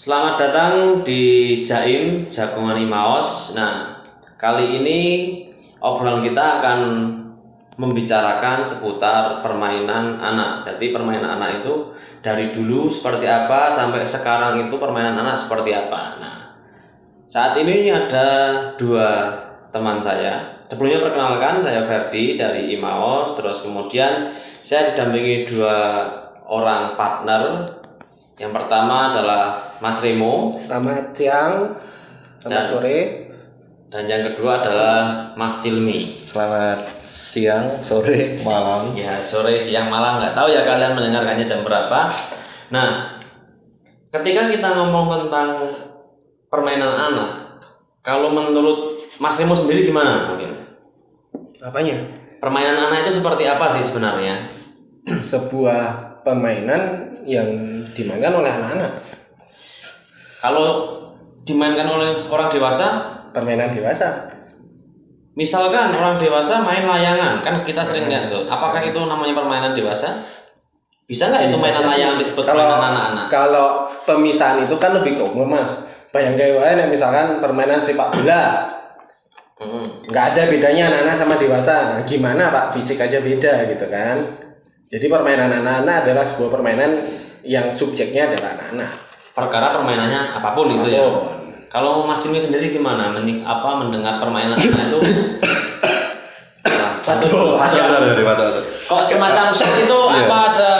Selamat datang di Jaim Jagongan Imaos. Nah, kali ini obrolan kita akan membicarakan seputar permainan anak. Jadi permainan anak itu dari dulu seperti apa sampai sekarang itu permainan anak seperti apa. Nah, saat ini ada dua teman saya. Sebelumnya perkenalkan saya Ferdi dari Imaos. Terus kemudian saya didampingi dua orang partner. Yang pertama adalah Mas Remo Selamat siang, selamat Dan- sore. dan yang kedua adalah Mas Cilmi. Selamat siang, sore, malam. Ya sore siang malam nggak tahu ya kalian mendengarkannya jam berapa. Nah, ketika kita ngomong tentang permainan anak, kalau menurut Mas Remo sendiri gimana mungkin? Apanya? Permainan anak itu seperti apa sih sebenarnya? Sebuah permainan yang dimainkan oleh anak-anak. Kalau dimainkan oleh orang dewasa, Permainan dewasa. misalkan orang dewasa main layangan, kan kita sering lihat tuh. Apakah itu namanya permainan dewasa? Bisa nggak itu mainan layangan disebut Kalau permainan anak-anak? kalau pemisahan itu kan lebih ke umum mas. Bayangkan wae misalkan permainan sepak bola, Hmm. nggak ada bedanya anak-anak sama dewasa. Nah, Gimana pak? Fisik aja beda gitu kan. Jadi permainan anak-anak adalah sebuah permainan yang subjeknya adalah anak-anak. Perkara permainannya apa pun itu ya. Apa pun. Kalau Mas Simi sendiri gimana? Menik apa mendengar permainan anak itu? Kok semacam shock itu Iya. apa ada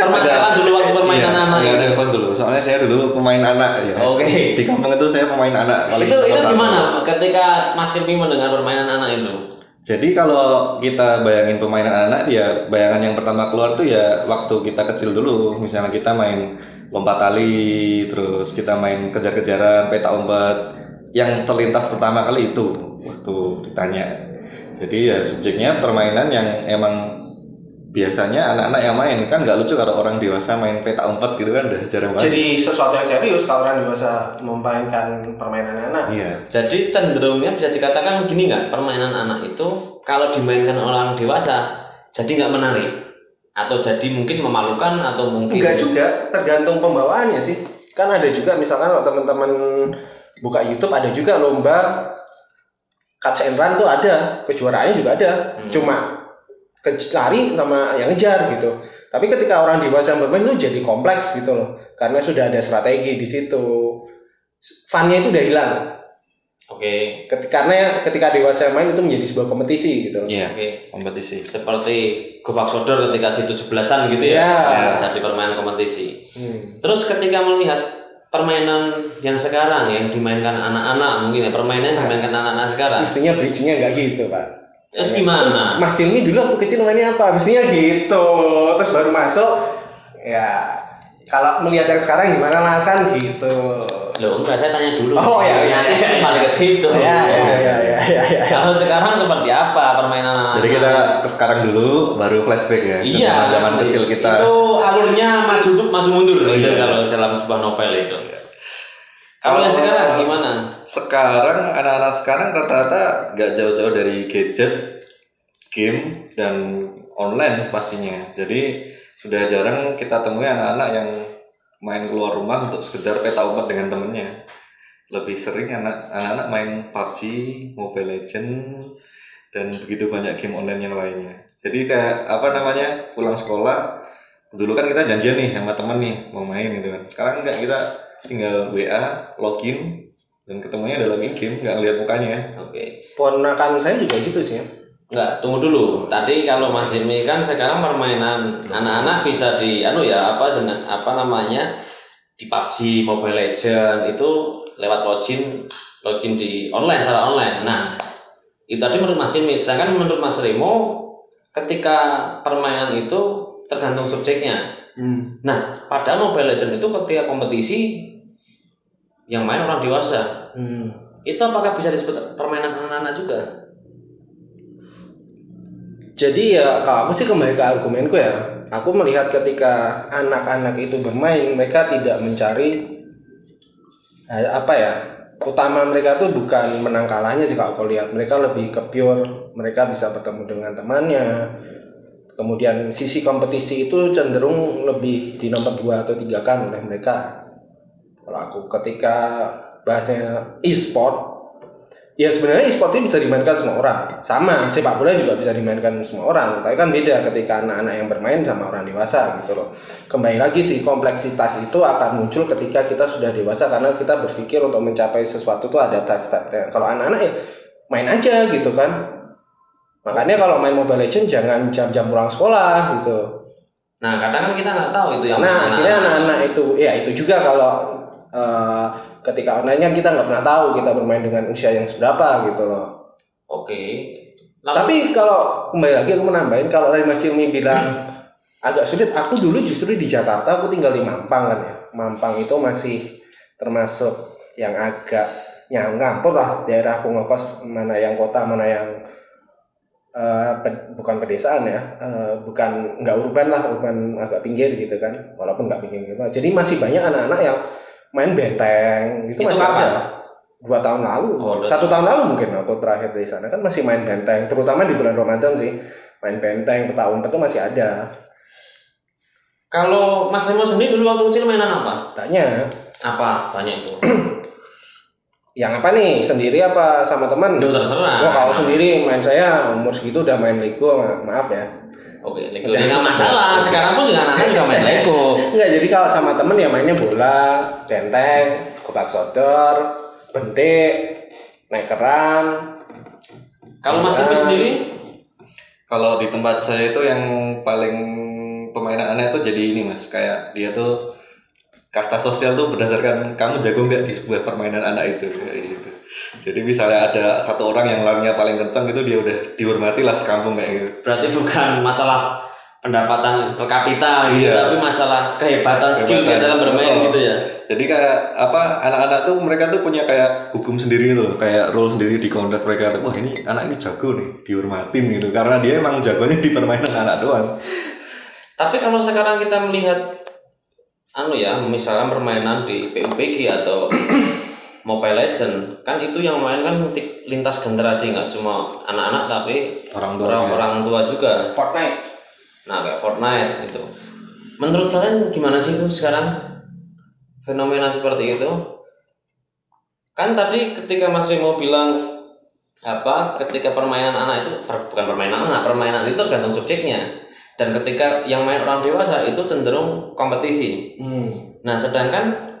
permasalahan dulu waktu permainan anak? iya, ada pas dulu. Soalnya saya dulu pemain anak ya. Oke. Di kampung itu saya pemain anak paling itu itu gimana ketika Mas Simi mendengar permainan anak itu? Jadi kalau kita bayangin pemainan anak ya bayangan yang pertama keluar tuh ya waktu kita kecil dulu. Misalnya kita main lompat tali, terus kita main kejar-kejaran, peta umpet. Yang terlintas pertama kali itu waktu ditanya. Jadi ya subjeknya permainan yang emang biasanya anak-anak yang main kan nggak lucu kalau orang dewasa main peta umpet gitu kan udah jarang banget. Jadi sesuatu yang serius kalau orang dewasa memainkan permainan anak. Iya. Jadi cenderungnya bisa dikatakan gini nggak permainan anak itu kalau dimainkan orang dewasa jadi nggak menarik atau jadi mungkin memalukan atau mungkin Enggak juga, tergantung pembawaannya sih. Kan ada juga misalkan kalau teman-teman buka YouTube ada juga lomba catch and run tuh ada, kejuaraannya juga ada. Cuma ke lari sama yang ngejar gitu. Tapi ketika orang dewasa yang bermain itu jadi kompleks gitu loh. Karena sudah ada strategi di situ. Funnya itu udah hilang. Oke. Ketika, karena ketika dewasa yang main itu menjadi sebuah kompetisi gitu. Iya. Oke. Kompetisi. Seperti Gobak Sodor ketika di 17-an gitu ya. Ya. Jadi permainan kompetisi. Hmm. Terus ketika melihat permainan yang sekarang yang dimainkan anak-anak mungkin ya permainan yang dimainkan anak-anak sekarang. Mestinya bridging-nya nggak gitu pak. Terus Terus gimana? Mas Cilmi dulu waktu kecil mainnya apa? Mestinya gitu. Terus baru masuk. Ya kalau melihat yang sekarang gimana mas kan gitu. Loh enggak saya tanya dulu. Oh, iya, iya, iya. kembali ke situ. Ya ya ya ya ya. ya. Kalau sekarang seperti apa permainan? Jadi kita ke sekarang dulu baru flashback ya. Iya, zaman kecil kita. Itu alurnya maju maju mundur gitu Iya. kalau dalam sebuah novel itu. Kalau yang sekarang gimana? Sekarang anak-anak sekarang rata-rata nggak jauh-jauh dari gadget, game dan online pastinya. Jadi sudah jarang kita temui anak-anak yang main keluar rumah untuk sekedar peta umpet dengan temennya. Lebih sering anak- anak-anak main PUBG, Mobile Legend, dan begitu banyak game online yang lainnya. Jadi kayak apa namanya pulang sekolah dulu kan kita janjian nih sama temen nih mau main gitu kan. Sekarang enggak kita tinggal WA, login dan ketemunya dalam game nggak ngeliat mukanya. Oke. Ponakan saya juga gitu sih. ya. Enggak, tunggu dulu. Tadi kalau Mas Jimmy kan sekarang permainan anak-anak bisa di anu ya apa apa namanya? di PUBG, Mobile Legend itu lewat login login di online secara online. Nah, itu tadi menurut Mas Jimmy. Sedangkan menurut Mas Remo ketika permainan itu tergantung subjeknya. Nah, padahal Mobile Legend itu ketika kompetisi yang main orang dewasa. Hmm. Itu apakah bisa disebut permainan anak-anak juga? Jadi ya kalau aku sih kembali ke argumenku ya. Aku melihat ketika anak-anak itu bermain, mereka tidak mencari eh, apa ya? Utama mereka tuh bukan menang kalahnya sih kalau aku lihat. Mereka lebih ke pure, mereka bisa bertemu dengan temannya. Kemudian sisi kompetisi itu cenderung lebih di nomor dua atau tiga kan oleh mereka. Kalau aku ketika bahasnya e-sport Ya sebenarnya e-sport ini bisa dimainkan semua orang. Sama sepak bola juga bisa dimainkan semua orang. Tapi kan beda ketika anak-anak yang bermain sama orang dewasa gitu loh. Kembali lagi sih kompleksitas itu akan muncul ketika kita sudah dewasa karena kita berpikir untuk mencapai sesuatu tuh ada target Kalau anak-anak ya main aja gitu kan. Makanya kalau main Mobile Legends jangan jam-jam pulang sekolah gitu. Nah, kadang kan kita nggak tahu itu yang Nah, akhirnya anak-anak itu ya itu juga kalau eh, ketika online kan kita nggak pernah tahu kita bermain dengan usia yang seberapa gitu loh. Oke. Lalu- Tapi kalau kembali lagi aku menambahin kalau tadi Mas Ilmi bilang agak sulit, aku dulu justru di Jakarta aku tinggal di Mampang kan ya. Mampang itu masih termasuk yang agak yang ngampur lah daerah aku ngekos mana yang kota mana yang eh, pe- bukan pedesaan ya eh, bukan nggak urban lah urban agak pinggir gitu kan walaupun nggak pinggir gitu jadi masih banyak anak-anak yang main benteng. Gitu Itu masih kapan? ada. Dua tahun lalu. Oh, satu tahun. lalu mungkin aku terakhir di sana. Kan masih main benteng terutama di bulan Ramadan sih. Main benteng peta umpet itu masih ada. Kalau Mas Remo sendiri dulu waktu kecil mainan apa? banyak. Apa? Banyak itu. yang apa nih? Sendiri apa sama teman? Duh, terserah. Wah, kalau sendiri main saya umur segitu udah main Lego ma- maaf ya Oke, Lego nggak masalah. Sekarang pun juga anak-anak juga main Lego. Enggak, jadi kalau sama temen ya mainnya bola, benteng, kotak sodor, bentik, naik keran. Kalau Mas Remo sendiri, Kalau di tempat saya itu yang paling pemainan aneh itu jadi ini mas, kayak dia tuh kasta sosial tuh berdasarkan kamu jago nggak di sebuah permainan anak itu kayak gitu. Jadi misalnya ada satu orang yang larinya paling kencang itu dia udah dihormati lah sekampung kayak gitu. berarti bukan masalah pendapatan per kapita gitu, Iya. tapi masalah kehebatan skill dia dalam bermain Oh. gitu ya. Jadi kayak apa anak-anak tuh mereka tuh punya kayak hukum sendiri gitu loh, kayak rule sendiri di komunitas mereka. Wah ini anak ini jago nih, dihormatin gitu karena dia emang jagonya di permainan anak doang. Tapi kalau sekarang kita melihat anu ya, misalnya permainan di PUBG atau Mobile Legend, kan itu yang main kan lintas generasi nggak cuma anak-anak tapi Orang tua orang, juga. orang tua juga. Fortnite. Nah kayak Fortnite itu. Menurut kalian gimana sih itu sekarang fenomena seperti itu? Kan tadi ketika Mas Rimo bilang apa ketika permainan anak itu per- bukan permainan anak permainan itu tergantung subjeknya dan ketika yang main orang dewasa itu cenderung kompetisi Hmm. nah sedangkan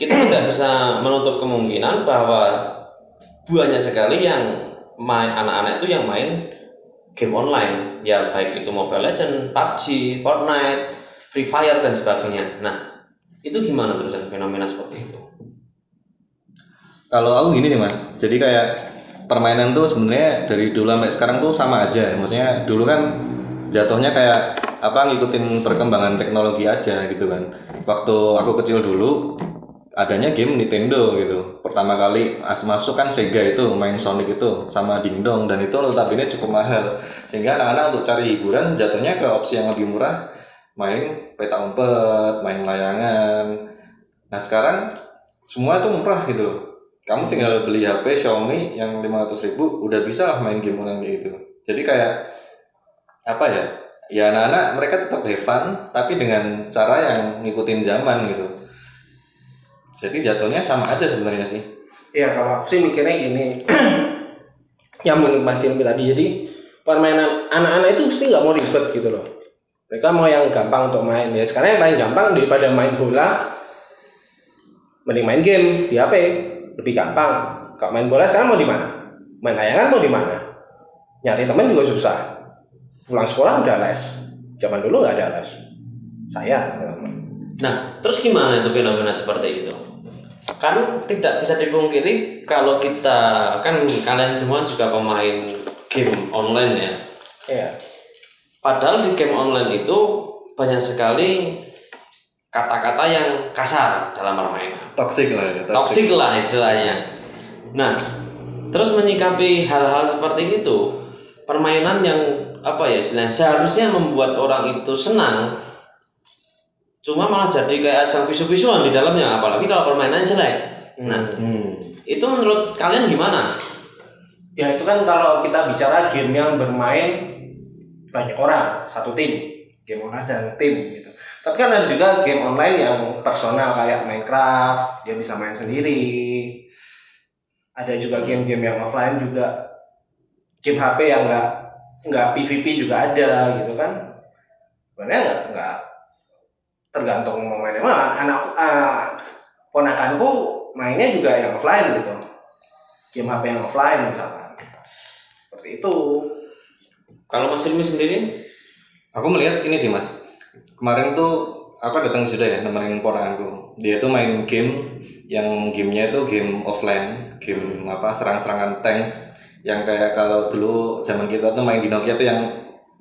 kita tidak bisa menutup kemungkinan bahwa banyak sekali yang main anak-anak itu yang main game online ya baik itu Mobile Legend, PUBG, Fortnite, Free Fire dan sebagainya. Nah itu gimana terusan fenomena seperti itu? Kalau aku gini nih mas, jadi kayak permainan tuh sebenarnya dari dulu sampai sekarang tuh sama aja. Maksudnya dulu kan jatuhnya kayak apa ngikutin perkembangan teknologi aja gitu kan. Waktu aku kecil dulu adanya game Nintendo gitu. Pertama kali as masuk kan Sega itu main Sonic itu sama Dingdong dan itu notabene cukup mahal. Sehingga anak-anak untuk cari hiburan jatuhnya ke opsi yang lebih murah main peta umpet, main layangan. Nah sekarang semua itu murah gitu loh. Kamu tinggal beli HP Xiaomi yang 500 ribu udah bisa lah main game online kayak gitu. Jadi kayak apa ya? Ya anak-anak mereka tetap have fun tapi dengan cara yang ngikutin zaman gitu. Jadi jatuhnya sama aja sebenarnya sih. Ya kalau aku sih mikirnya gini. yang menurut Mas Ilmi tadi jadi permainan anak-anak itu mesti nggak mau ribet gitu loh. Mereka mau yang gampang untuk main ya. Sekarang yang paling gampang daripada main bola, mending main game di HP lebih gampang. Kalau main bola sekarang mau di mana? Main layangan mau di mana? Nyari teman juga susah. Pulang sekolah udah les. Zaman dulu nggak ada les. Saya. Nah, terus gimana itu fenomena seperti itu? Kan tidak bisa dipungkiri kalau kita kan kalian semua juga pemain game online ya. Iya. Padahal di game online itu banyak sekali kata-kata yang kasar dalam permainan. Toxic lah ya. Toksik lah istilahnya. Nah, terus menyikapi hal-hal seperti itu, permainan yang apa ya istilahnya seharusnya membuat orang itu senang cuma malah jadi kayak ajang pisu-pisuan di dalamnya apalagi kalau permainan jelek nah Hmm. itu menurut kalian gimana Ya itu kan kalau kita bicara game yang bermain banyak orang, satu tim. Game online dan tim gitu. Tapi kan ada juga game online yang personal kayak Minecraft, dia bisa main sendiri. Ada juga game-game yang offline juga game HP yang nggak nggak PVP juga ada gitu kan. Sebenarnya nggak nggak tergantung mau mainnya. Wah, anak ah, ponakanku mainnya juga yang offline gitu. Game HP yang offline misalkan. Seperti itu. Kalau Mas Ilmi sendiri, Aku melihat ini sih mas. Kemarin tuh aku datang sudah ya nemenin ponakanku. Dia tuh main game yang gamenya itu game offline, game apa serang-serangan tanks yang kayak kalau dulu zaman kita tuh main di Nokia tuh yang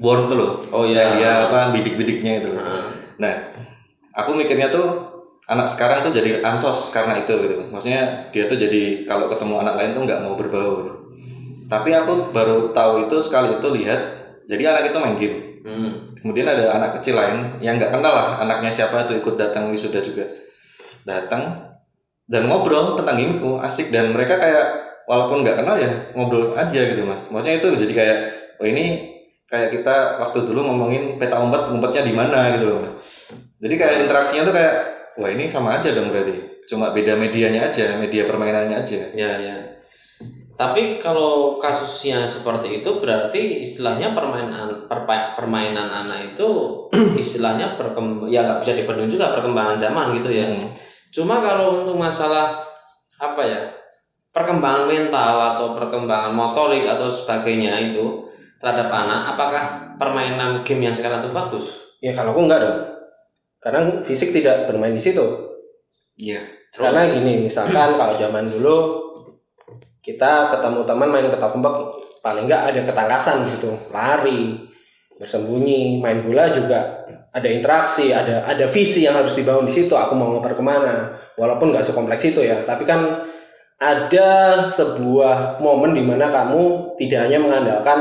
war tuh loh. Oh, iya. Yang dia apa bidik-bidiknya itu loh. Nah, aku mikirnya tuh anak sekarang tuh jadi ansos karena itu gitu. Maksudnya dia tuh jadi kalau ketemu anak lain tuh nggak mau berbaur. Tapi aku baru tahu itu sekali itu lihat. Jadi anak itu main game. hmm, Kemudian ada anak kecil lain yang nggak kenal lah anaknya siapa tuh ikut datang wisuda juga. Datang dan ngobrol tentang gameku asik dan mereka kayak walaupun nggak kenal ya ngobrol aja gitu mas. Maksudnya itu jadi kayak oh ini kayak kita waktu dulu ngomongin peta umpet umpetnya di mana gitu loh mas. Jadi kayak interaksinya tuh kayak wah ini sama aja dong berarti. Cuma beda medianya aja, media permainannya aja. ya ya. Tapi kalau kasusnya seperti itu berarti istilahnya permainan perpa- permainan anak itu istilahnya berkembang ya nggak bisa dibendung juga perkembangan zaman gitu ya. Hmm. Cuma kalau untuk masalah apa ya perkembangan mental atau perkembangan motorik atau sebagainya itu terhadap anak, apakah permainan game yang sekarang itu bagus? Ya kalau aku enggak dong. Karena fisik tidak bermain di situ. Iya. Karena gini, misalkan kalau zaman dulu kita ketemu teman main petak umpet paling enggak ada ketangkasan di situ, lari, bersembunyi, main bola juga ada interaksi, ada ada visi yang harus dibangun di situ. Aku mau ngoper ke mana, walaupun nggak sekompleks itu ya. Tapi kan ada sebuah momen di mana kamu tidak hanya mengandalkan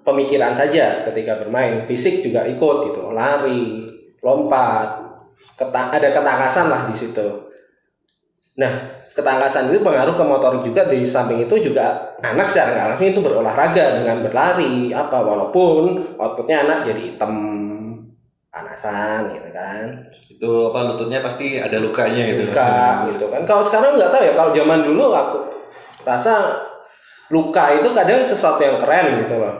pemikiran saja ketika bermain, fisik juga ikut gitu, lari, lompat, keta- ada ketangkasan lah di situ. Nah, ketangkasan itu pengaruh ke motorik juga. Di samping itu juga anak secara nggak langsung itu berolahraga dengan berlari apa walaupun outputnya anak jadi hitam panasan gitu kan. Itu apa lututnya pasti ada lukanya gitu. luka gitu kan. Kalau sekarang nggak tahu ya kalau zaman dulu aku rasa luka itu kadang sesuatu yang keren gitu loh.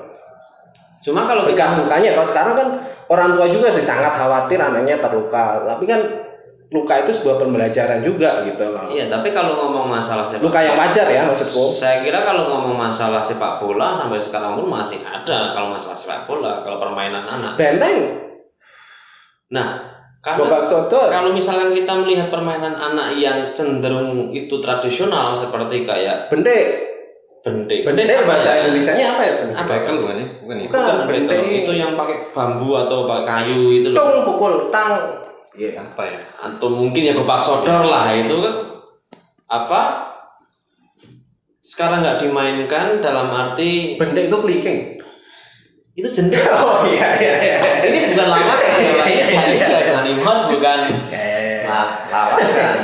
Cuma kalau kita bekas lukanya. Kalau sekarang kan orang tua juga sih sangat khawatir anaknya terluka. Tapi kan luka itu sebuah pembelajaran juga gitu loh. Iya, tapi kalau ngomong masalah sepak luka yang wajar ya maksudku. Saya kira kalau ngomong masalah sepak bola sampai sekarang pun masih ada kalau masalah sepak bola, kalau permainan anak. benteng. Nah, karena kalau misalkan kita melihat permainan anak yang cenderung itu tradisional seperti kayak bendek bendek. bendek bahasa apa ya? Indonesia nya apa ya bendek Apa Bekel bukan ya? Bukan ya? Bukan. Bukan bendek. Itu yang pakai bambu atau pakai kayu itu loh. tung pukul tang Iya. Apa ya? Atau mungkin ya gobak sodor lah itu kan apa sekarang nggak dimainkan dalam arti bendek itu clicking itu jendek oh iya iya iya ini bukan lawakan ya Pak. ini saya juga dengan Imos bukan Eh, nah, lawakan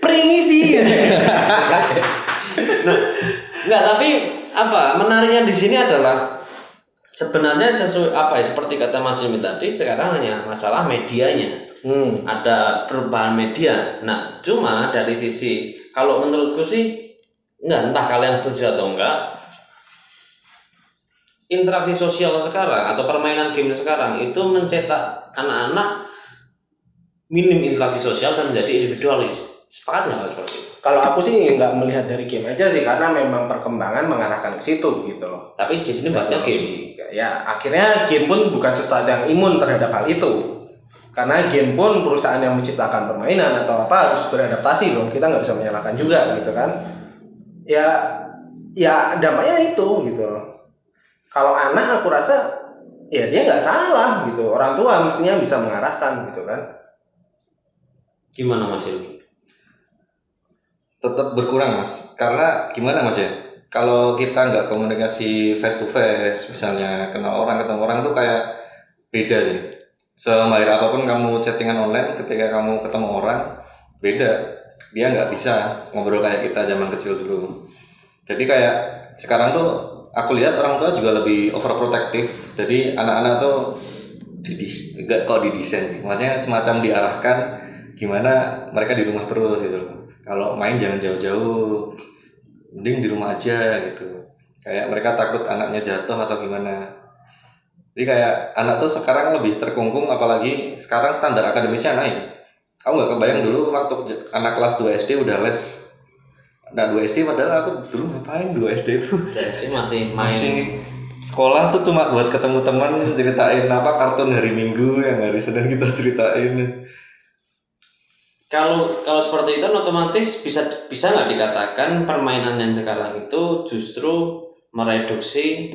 pringisi nah nggak tapi apa menariknya di sini adalah sebenarnya sesuai apa ya seperti kata Mas Yumi tadi sekarang hanya masalah medianya. Hmm. ada perubahan media. Nah cuma dari sisi kalau menurutku sih nggak entah kalian setuju atau enggak interaksi sosial sekarang atau permainan game sekarang itu mencetak anak-anak minim interaksi sosial dan menjadi individualis sepakat nggak seperti itu kalau aku sih nggak melihat dari game aja sih karena memang perkembangan mengarahkan ke situ gitu loh. Tapi di sini bahasnya game. ya akhirnya game pun bukan sesuatu yang imun terhadap hal itu. Karena game pun perusahaan yang menciptakan permainan atau apa harus beradaptasi dong kita nggak bisa menyalahkan juga gitu kan. Ya ya dampaknya itu gitu kalau anak aku rasa ya dia nggak salah gitu. Orang tua mestinya bisa mengarahkan gitu kan. Gimana Mas Ilmi Tetap berkurang mas. Karena gimana mas ya? Kalau kita nggak komunikasi face to face, misalnya kenal orang ketemu orang tuh kayak beda sih. Semahir apa pun kamu chattingan online, ketika kamu ketemu orang beda. Dia nggak bisa ngobrol kayak kita zaman kecil dulu. Jadi kayak sekarang tuh aku lihat orang tua juga lebih overprotective. Jadi anak-anak tuh didis kok didesain maksudnya semacam diarahkan gimana mereka di rumah terus gitu loh kalau main jangan jauh-jauh. Mending di rumah aja gitu. Kayak mereka takut anaknya jatuh atau gimana. Jadi kayak anak tuh sekarang lebih terkungkung apalagi sekarang standar akademisnya naik. Aku nggak kebayang dulu waktu anak kelas 2 SD udah les. Anak 2 SD padahal aku dulu ngapain 2 SD itu? Jadi masih main. Masih sekolah tuh cuma buat ketemu teman ceritain apa kartun hari Minggu yang hari Senin kita ceritain Kalau kalau seperti itu otomatis bisa bisa nggak dikatakan permainan yang sekarang itu justru mereduksi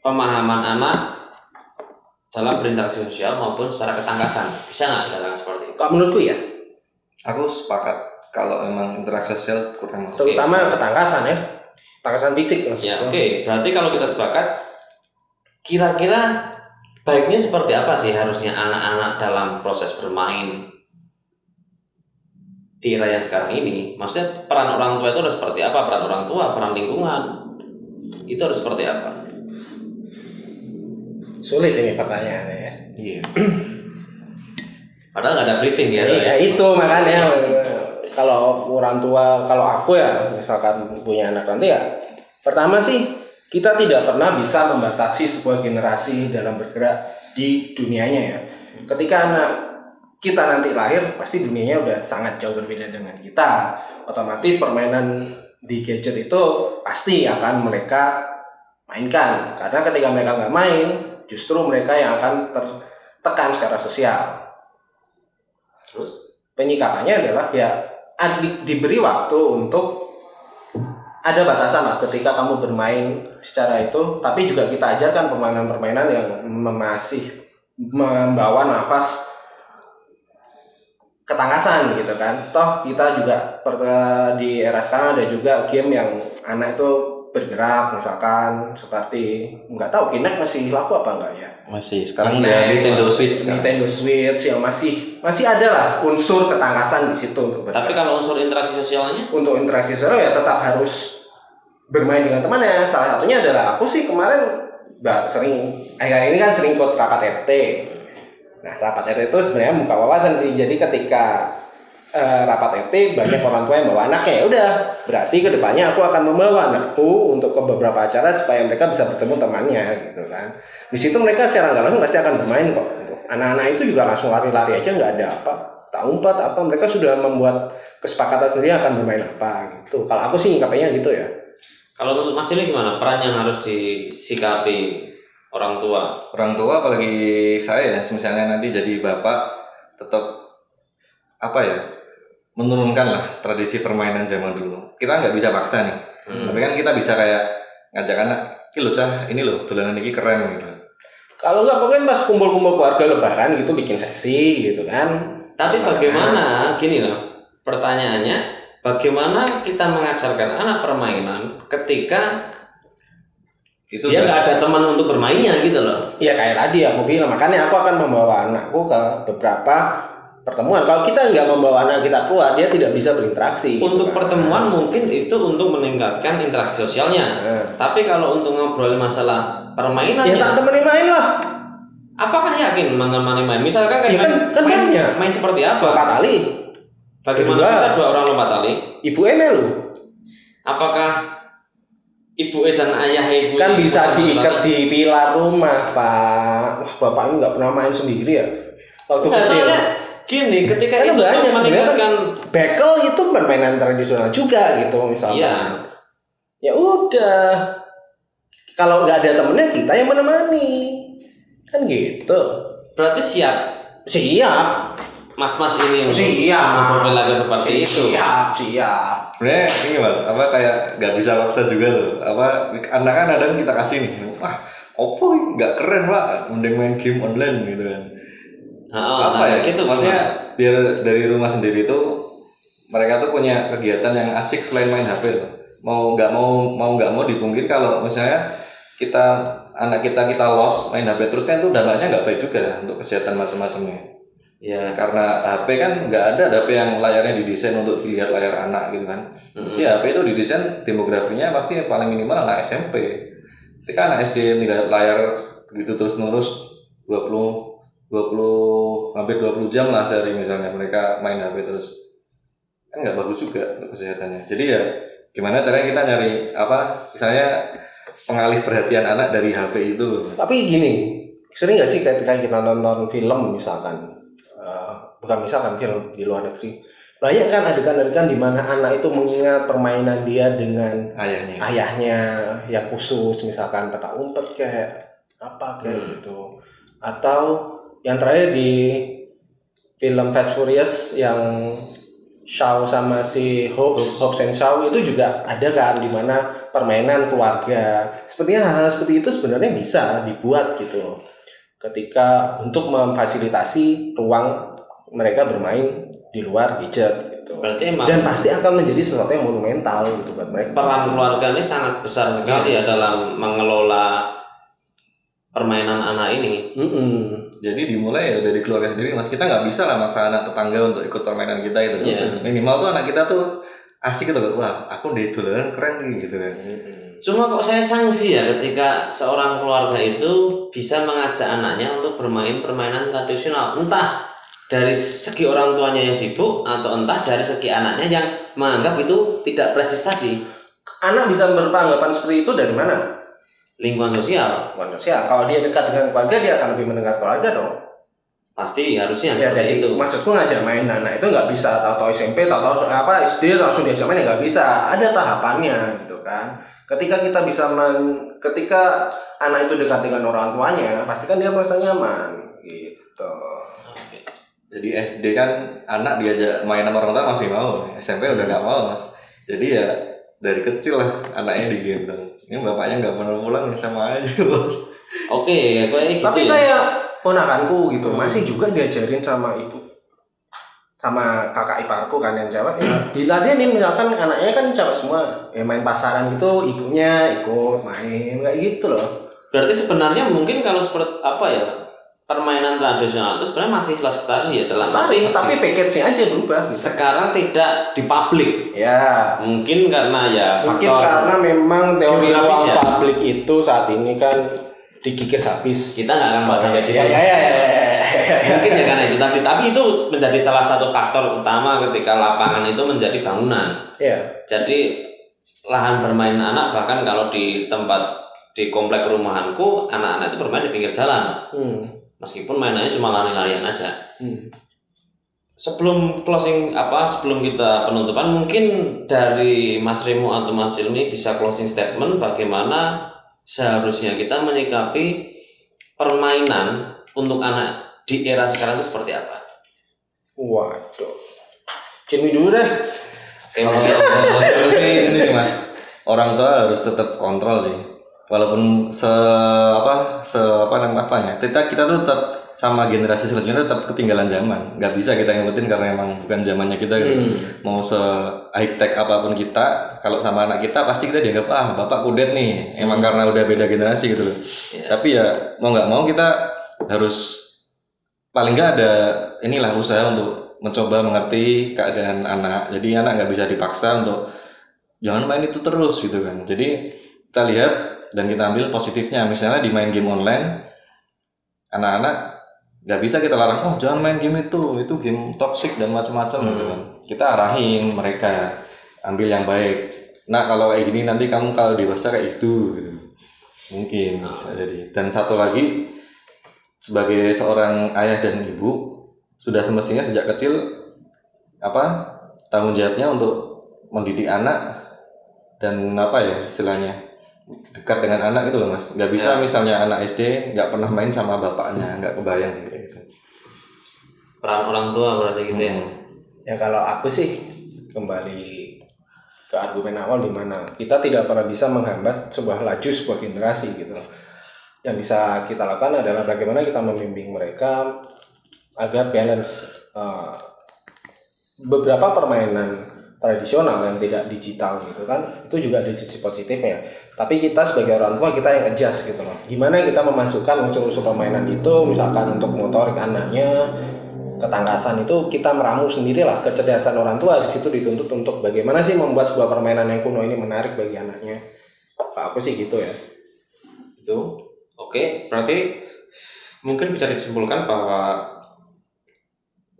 pemahaman anak dalam berinteraksi sosial maupun secara ketangkasan? Bisa nggak dikatakan seperti itu? Kalau menurutku ya, aku sepakat kalau emang interaksi sosial kurang masuk. Terutama ketangkasan ya, ketangkasan fisik Ya maksudnya. oke. Berarti kalau kita sepakat kira-kira baiknya seperti apa sih harusnya anak-anak dalam proses bermain di era yang sekarang ini? Maksudnya peran orang tua itu harus seperti apa? Peran orang tua, peran lingkungan itu harus seperti apa? Sulit ini pertanyaannya ya. iya Padahal nggak ada briefing ya. Iya itu makanya kalau orang tua kalau aku ya misalkan punya anak nanti ya pertama sih kita tidak pernah bisa membatasi sebuah generasi dalam bergerak di dunianya ya. Ketika anak kita nanti lahir pasti dunianya udah sangat jauh berbeda dengan kita. Otomatis permainan di gadget itu pasti akan mereka mainkan. Karena ketika mereka nggak main justru mereka yang akan tertekan secara sosial. Terus? Penyikapannya adalah ya ad- di- diberi waktu untuk ada batasan lah ketika kamu bermain secara itu. Tapi juga kita ajarkan permainan-permainan yang masih membawa nafas ketangkasan gitu kan toh kita juga di era sekarang ada juga game yang anak itu bergerak misalkan seperti nggak tahu Kinect masih laku apa enggak ya masih sekarang Masih ada. Nintendo Switch kan Nintendo Switch yang masih masih ada lah unsur ketangkasan di situ untuk tapi bergerak. kalau unsur interaksi sosialnya untuk interaksi sosial ya tetap harus bermain dengan temannya. Salah satunya adalah aku sih kemarin ba- sering akhir ini kan sering ikut rapat RT. Nah rapat RT itu sebenarnya buka wawasan sih. Jadi ketika eh, rapat RT banyak orang tua yang bawa anaknya ya udah berarti ke depannya aku akan membawa anakku untuk ke beberapa acara supaya mereka bisa bertemu temannya gitu kan. Di situ mereka secara nggak langsung pasti akan bermain kok. Gitu. Anak-anak itu juga langsung lari-lari aja nggak ada apa tak umpat apa mereka sudah membuat kesepakatan sendiri akan bermain apa gitu. Kalau aku sih nyikapinya gitu ya. kalau menurut Mas Ili gimana peran yang harus disikapi orang tua. Orang tua apalagi saya ya misalnya nanti jadi bapak tetap apa ya menurunkan lah tradisi permainan zaman dulu. Kita nggak bisa paksa nih. Tapi kan kita bisa kayak ngajak anak ini loh cah ini loh dolanan ini keren gitu. Kalau nggak mungkin pas kumpul-kumpul keluarga lebaran gitu bikin seksi gitu kan. Tapi bagaimana gini loh pertanyaannya bagaimana kita mengajarkan anak permainan ketika itu dia nggak ada teman untuk bermainnya gitu loh Ya kayak tadi aku bilang makanya aku akan membawa anakku ke beberapa pertemuan. Kalau kita nggak membawa anak kita keluar dia tidak bisa berinteraksi. gitu untuk kan. pertemuan mungkin itu untuk meningkatkan interaksi sosialnya Nah. tapi kalau untuk ngobrol masalah permainan Ya tak temenin main lah. apakah yakin menemani main misalkan kan, Ya kan- kan main, banyak. main seperti apa Lompat tali. bagaimana Kedua. bisa dua orang lompat tali Ibu Emelu apakah ibu dan ayah ibu kan bisa diikat di pilar rumah pak. Wah bapak ini nggak pernah main sendiri ya. Waktu Nggak, kecil. gini ketika Karena itu banyak meningkatkan kan bekel itu permainan tradisional juga gitu misalnya. Iya. Ya udah. Kalau nggak ada temennya kita yang menemani. Kan gitu. berarti siap Siap. mas-mas ini untuk Siap. berperilaku seperti itu Siap, siap. Sebenarnya ini mas apa kayak nggak bisa paksa juga tuh. Apa anak kan kadang kita kasih nih wah Oppo nggak keren pak. Mending main game online gitu kan. Oh, apa nah, ya gitu maksudnya biar dari rumah sendiri tuh mereka tuh punya kegiatan yang asik selain main HP loh. mau nggak mau mau nggak mau dipungkiri kalau misalnya kita anak kita kita lost main HP terus kan itu dampaknya nggak baik juga untuk kesehatan macam-macamnya ya karena HP kan nggak ada HP yang layarnya didesain untuk dilihat layar anak gitu kan. Pasti HP itu didesain demografinya pasti paling minimal anak SMP ketika anak SD tidak layar gitu terus menerus 20 20 hampir 20 jam lah sehari misalnya mereka main HP terus. Kan nggak bagus juga untuk kesehatannya. Jadi ya gimana caranya kita nyari apa misalnya pengalih perhatian anak dari HP itu Tapi gini, sering nggak sih ketika kita nonton film misalkan, eh, bukan misalkan film di luar negeri, banyak kan adegan-adegan di mana anak itu mengingat permainan dia dengan ayahnya. ayahnya yang khusus, misalkan petak umpet kayak apa kayak gitu, atau yang terakhir di film Fast Furious yang Shaw sama si Hobbs, Hobbs and Shaw itu juga ada kan di mana permainan keluarga. Sepertinya hal-hal seperti itu sebenarnya bisa dibuat gitu. Ketika untuk memfasilitasi ruang mereka bermain di luar gadget gitu. Berarti emang Dan pasti akan menjadi sesuatu yang monumental gitu buat mereka. peran keluarga ini sangat besar sekali ya dalam mengelola permainan anak ini. Mm-mm. jadi dimulai ya dari keluarga sendiri mas kita nggak bisa lah maksa anak tetangga untuk ikut permainan kita itu Iya. minimal tuh anak kita tuh asik gitu wah aku udah itu keren nih gitu kan Cuma kok saya sanksi ya ketika seorang keluarga itu bisa mengajak anaknya untuk bermain permainan tradisional. Entah dari segi orang tuanya yang sibuk atau entah dari segi anaknya yang menganggap itu tidak prestis tadi. Anak bisa beranggapan seperti itu dari mana? Lingkungan sosial Manusia. Kalau dia dekat dengan keluarga, dia akan lebih mendengar keluarga dong. Pasti harusnya Ya, seperti dari itu. Maksudku ngajak main anak itu nggak bisa tahu-tahu SMP, tahu-tahu apa SD langsung diajak main ya nggak bisa. Ada tahapannya gitu kan. Ketika kita bisa men, ketika anak itu dekat dengan orang tuanya, pasti kan dia merasa nyaman gitu. jadi SD kan anak diajak main sama orang tua masih mau SMP udah nggak mau mas jadi ya dari kecil lah anaknya di game dong ini bapaknya nggak pernah pulang sama aja bos Oke, kayak gitu Tapi ya. kayak ponakanku gitu, masih juga diajarin sama ibu sama kakak iparku kan yang cewek ya, diladenin misalkan anaknya kan cewek semua ya main pasaran gitu ibunya ikut main kayak gitu loh Berarti sebenarnya mungkin kalau seperti apa ya permainan tradisional itu sebenarnya masih lestari ya dalam Lestari, tapi package-nya aja berubah gitu. sekarang tidak di publik. Ya, Mungkin karena ya mungkin faktor karena memang teori ruang ya. publik itu saat ini kan dikikis habis. kita nggak akan bahas sampai situ. Ya, ya, ya. Mungkin ya karena itu tadi, tapi itu menjadi salah satu faktor utama ketika lapangan itu menjadi bangunan. Ya, Jadi lahan bermain anak bahkan kalau di tempat di komplek perumahanku anak-anak itu bermain di pinggir jalan hmm. meskipun mainannya cuma lari-larian aja. Hmm. Sebelum closing apa sebelum kita penutupan mungkin dari Mas Remo atau Mas Ilmi bisa closing statement bagaimana seharusnya kita menyikapi permainan untuk anak di era sekarang itu seperti apa? Waduh. Cimi dulu deh. kalau ini sih mas orang tua harus tetap kontrol sih walaupun se apa se apa namanya apanya kita kita tuh tetap sama generasi selanjutnya tetap ketinggalan zaman. Nggak bisa kita ngikutin karena emang bukan zamannya kita gitu. Mau se high tech apa pun kita kalau sama anak kita pasti kita dianggap ah bapak kudet nih. Emang karena udah beda generasi gitu loh. Tapi ya mau nggak mau kita harus paling nggak ada inilah usaha untuk mencoba mengerti keadaan anak. Jadi anak nggak bisa dipaksa untuk jangan main itu terus gitu kan. Jadi kita lihat dan kita ambil positifnya. Misalnya di main game online anak-anak nggak bisa kita larang oh jangan main game itu itu game toxic dan macam-macam gitu kan. Kita arahin mereka ambil yang baik. Nah kalau kayak gini nanti kamu kalau dewasa kayak itu gitu. Mungkin bisa jadi. Dan satu lagi sebagai seorang ayah dan ibu sudah semestinya sejak kecil apa tanggung jawabnya untuk mendidik anak dan apa ya istilahnya dekat dengan anak itu loh mas. Nggak bisa misalnya anak SD nggak pernah main sama bapaknya nggak kebayang sih kayak gitu. Peran orang tua berarti gitu ya. Ya kalau aku sih kembali ke argumen awal di mana kita tidak pernah bisa menghambat sebuah laju sebuah generasi gitu. Yang bisa kita lakukan adalah bagaimana kita membimbing mereka agar balance eh, beberapa permainan tradisional yang tidak digital gitu kan itu juga ada sisi positifnya tapi kita sebagai orang tua kita yang adjust gitu loh. Gimana kita memasukkan unsur-unsur permainan itu misalkan untuk motorik anaknya ketangkasan itu kita meramu sendirilah kecerdasan orang tua di situ dituntut untuk bagaimana sih membuat sebuah permainan yang kuno ini menarik bagi anaknya. Pak aku sih gitu ya. Itu. Oke, berarti mungkin bisa disimpulkan bahwa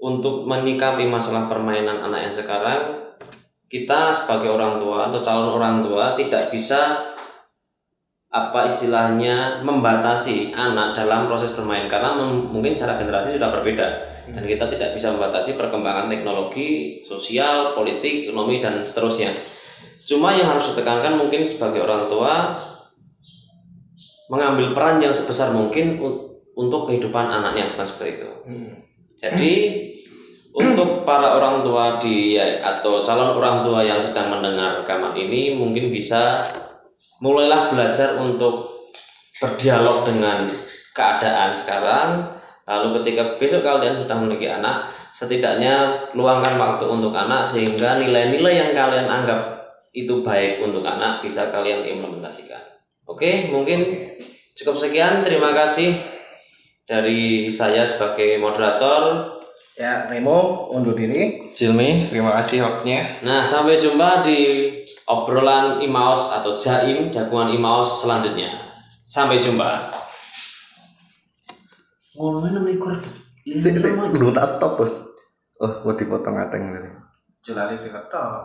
untuk menyikapi masalah permainan anak yang sekarang kita sebagai orang tua atau calon orang tua tidak bisa apa istilahnya membatasi anak dalam proses bermain karena mungkin cara generasi sudah berbeda dan kita tidak bisa membatasi perkembangan teknologi, sosial, politik, ekonomi dan seterusnya. Cuma yang harus ditekankan mungkin sebagai orang tua mengambil peran yang sebesar mungkin untuk kehidupan anaknya bukan seperti itu. Jadi untuk para orang tua di atau calon orang tua yang sedang mendengar rekaman ini mungkin bisa mulailah belajar untuk berdialog dengan keadaan sekarang. Lalu ketika besok kalian sudah memiliki anak, setidaknya luangkan waktu untuk anak sehingga nilai-nilai yang kalian anggap itu baik untuk anak bisa kalian implementasikan. Oke, mungkin cukup sekian. Terima kasih dari saya sebagai moderator. Ya, Remo undur diri. Cilmi, terima kasih waktunya. Nah, sampai jumpa di obrolan Imaos atau Jaim, jagoan Imaos selanjutnya. Sampai jumpa. Ngomongin nomor Sik, sik, belum tak stop, Bos. Oh, mau dipotong adeng tadi. Jelali diketok.